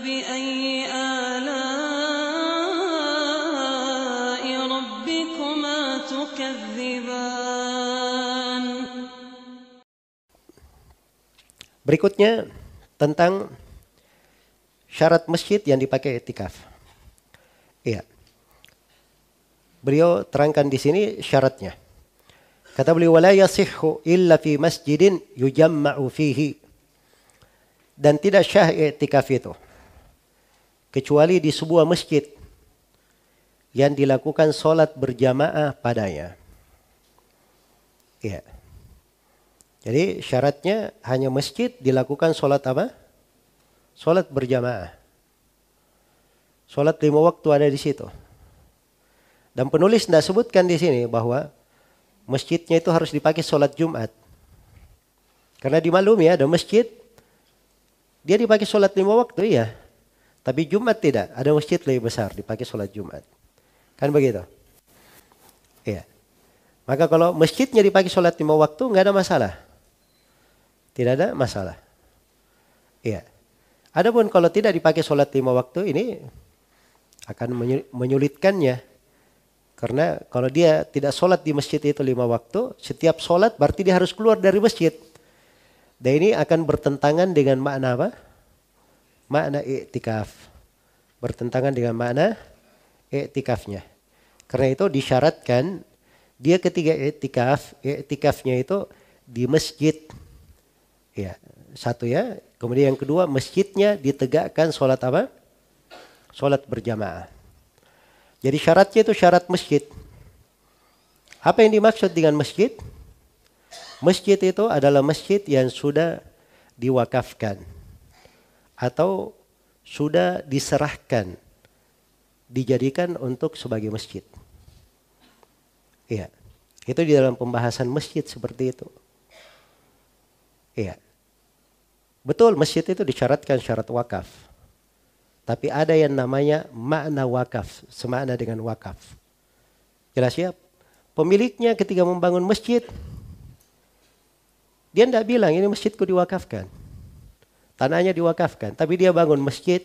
فبأي آلاء ربكما تكذبان Berikutnya tentang syarat masjid yang dipakai etikaf. Iya. Beliau terangkan di sini syaratnya. Kata beliau wala yasihhu illa fi masjidin yujamma'u fihi. Dan tidak syah i'tikaf itu kecuali di sebuah masjid yang dilakukan solat berjamaah padanya. Iya. Jadi syaratnya hanya masjid dilakukan solat apa? Solat berjamaah. Solat lima waktu ada di situ. Dan penulis tidak sebutkan di sini bahwa masjidnya itu harus dipakai solat Jumat. Karena dimaklumi ya ada masjid, dia dipakai solat lima waktu iya. Tapi Jumat tidak, ada masjid lebih besar dipakai solat Jumat. Kan begitu? Iya. Maka kalau masjidnya dipakai sholat lima waktu nggak ada masalah. Tidak ada masalah. Iya. Adapun kalau tidak dipakai sholat lima waktu ini akan menyulitkannya. Karena kalau dia tidak sholat di masjid itu lima waktu, setiap sholat berarti dia harus keluar dari masjid. Dan ini akan bertentangan dengan makna apa? Makna iktikaf. Bertentangan dengan makna iktikafnya. Karena itu disyaratkan dia ketika iktikaf, iktikafnya itu di masjid. Ya, satu ya. Kemudian yang kedua, masjidnya ditegakkan sholat apa? Sholat berjamaah. Jadi syaratnya itu syarat masjid. Apa yang dimaksud dengan masjid? Masjid itu adalah masjid yang sudah diwakafkan atau sudah diserahkan dijadikan untuk sebagai masjid. Iya. Itu di dalam pembahasan masjid seperti itu. Iya. Betul masjid itu disyaratkan syarat wakaf. Tapi ada yang namanya makna wakaf, semakna dengan wakaf. Jelas ya? Pemiliknya ketika membangun masjid, dia tidak bilang ini masjidku diwakafkan. Tanahnya diwakafkan, tapi dia bangun masjid,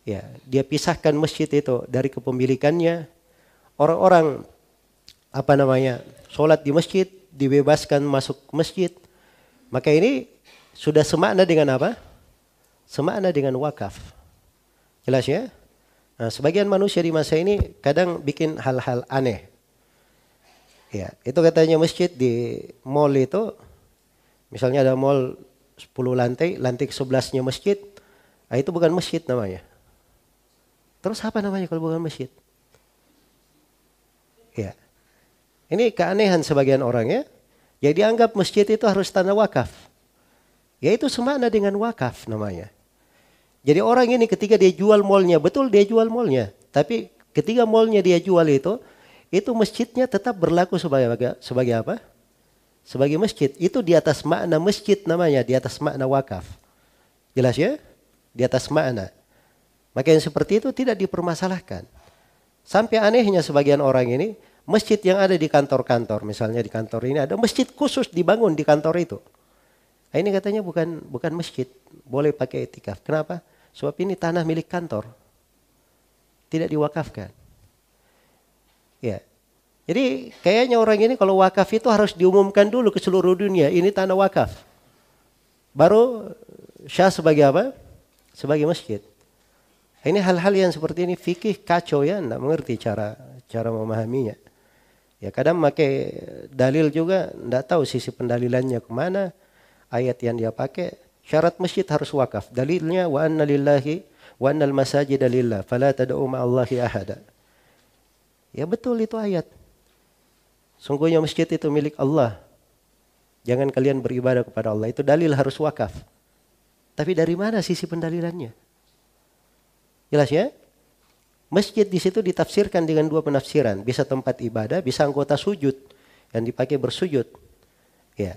ya dia pisahkan masjid itu dari kepemilikannya. Orang-orang apa namanya sholat di masjid dibebaskan masuk masjid. Maka ini sudah semakna dengan apa? Semakna dengan wakaf. Jelas ya? Nah, sebagian manusia di masa ini kadang bikin hal-hal aneh. Ya, itu katanya masjid di mall itu, misalnya ada mall 10 lantai, lantai ke-11-nya masjid, nah itu bukan masjid namanya. Terus apa namanya kalau bukan masjid? Ya. Ini keanehan sebagian orang ya. Jadi anggap masjid itu harus tanda wakaf. Yaitu semakna dengan wakaf namanya. Jadi orang ini ketika dia jual mallnya, betul dia jual mallnya. Tapi ketika mallnya dia jual itu, itu masjidnya tetap berlaku sebagai sebagai apa? Sebagai masjid. Itu di atas makna masjid namanya, di atas makna wakaf. Jelas ya? Di atas makna. Maka yang seperti itu tidak dipermasalahkan. Sampai anehnya sebagian orang ini, masjid yang ada di kantor-kantor, misalnya di kantor ini ada masjid khusus dibangun di kantor itu. Nah, ini katanya bukan bukan masjid, boleh pakai etikaf. Kenapa? Sebab ini tanah milik kantor. Tidak diwakafkan. Ya. Jadi kayaknya orang ini kalau wakaf itu harus diumumkan dulu ke seluruh dunia. Ini tanah wakaf. Baru syah sebagai apa? Sebagai masjid. Ini hal-hal yang seperti ini fikih kacau ya, tidak mengerti cara cara memahaminya. Ya kadang pakai dalil juga tidak tahu sisi pendalilannya ke mana. Ayat yang dia pakai syarat masjid harus wakaf. Dalilnya wa anna lillahi wa annal masajid lillah fala tad'u ma'allahi ahada. Ya betul itu ayat. Sungguhnya masjid itu milik Allah. Jangan kalian beribadah kepada Allah. Itu dalil harus wakaf. Tapi dari mana sisi pendalilannya? Jelas ya? Masjid di situ ditafsirkan dengan dua penafsiran, bisa tempat ibadah, bisa anggota sujud yang dipakai bersujud. Ya.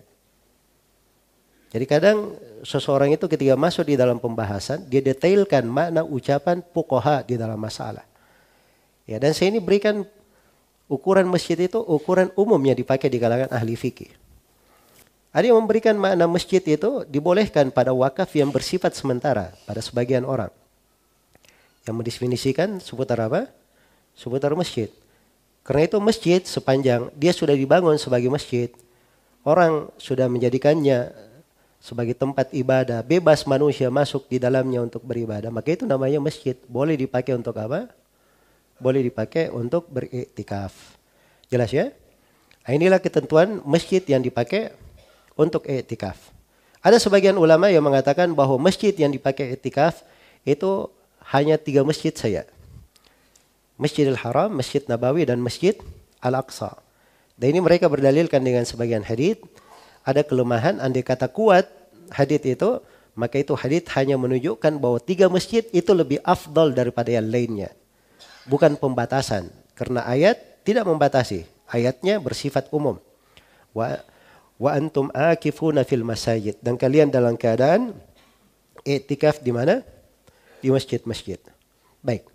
Jadi kadang seseorang itu ketika masuk di dalam pembahasan, dia detailkan makna ucapan pukoha di dalam masalah. Ya, dan saya ini berikan ukuran masjid itu ukuran umum yang dipakai di kalangan ahli fikih. Ada yang memberikan makna masjid itu dibolehkan pada wakaf yang bersifat sementara pada sebagian orang. yang mendefinisikan seputar apa? Seputar masjid. Karena itu masjid sepanjang dia sudah dibangun sebagai masjid, orang sudah menjadikannya sebagai tempat ibadah, bebas manusia masuk di dalamnya untuk beribadah, maka itu namanya masjid. Boleh dipakai untuk apa? Boleh dipakai untuk beriktikaf. Jelas ya? Nah, inilah ketentuan masjid yang dipakai untuk iktikaf. Ada sebagian ulama yang mengatakan bahwa masjid yang dipakai iktikaf itu hanya tiga masjid saja. Masjidil Haram, Masjid Nabawi, dan Masjid Al-Aqsa. Dan ini mereka berdalilkan dengan sebagian hadith ada kelemahan andai kata kuat hadith itu maka itu hadith hanya menunjukkan bahwa tiga masjid itu lebih afdal daripada yang lainnya bukan pembatasan karena ayat tidak membatasi. Ayatnya bersifat umum. Wa wa antum akifuna fil masajid. Dan kalian dalam keadaan iktikaf di mana? Di masjid-masjid. Baik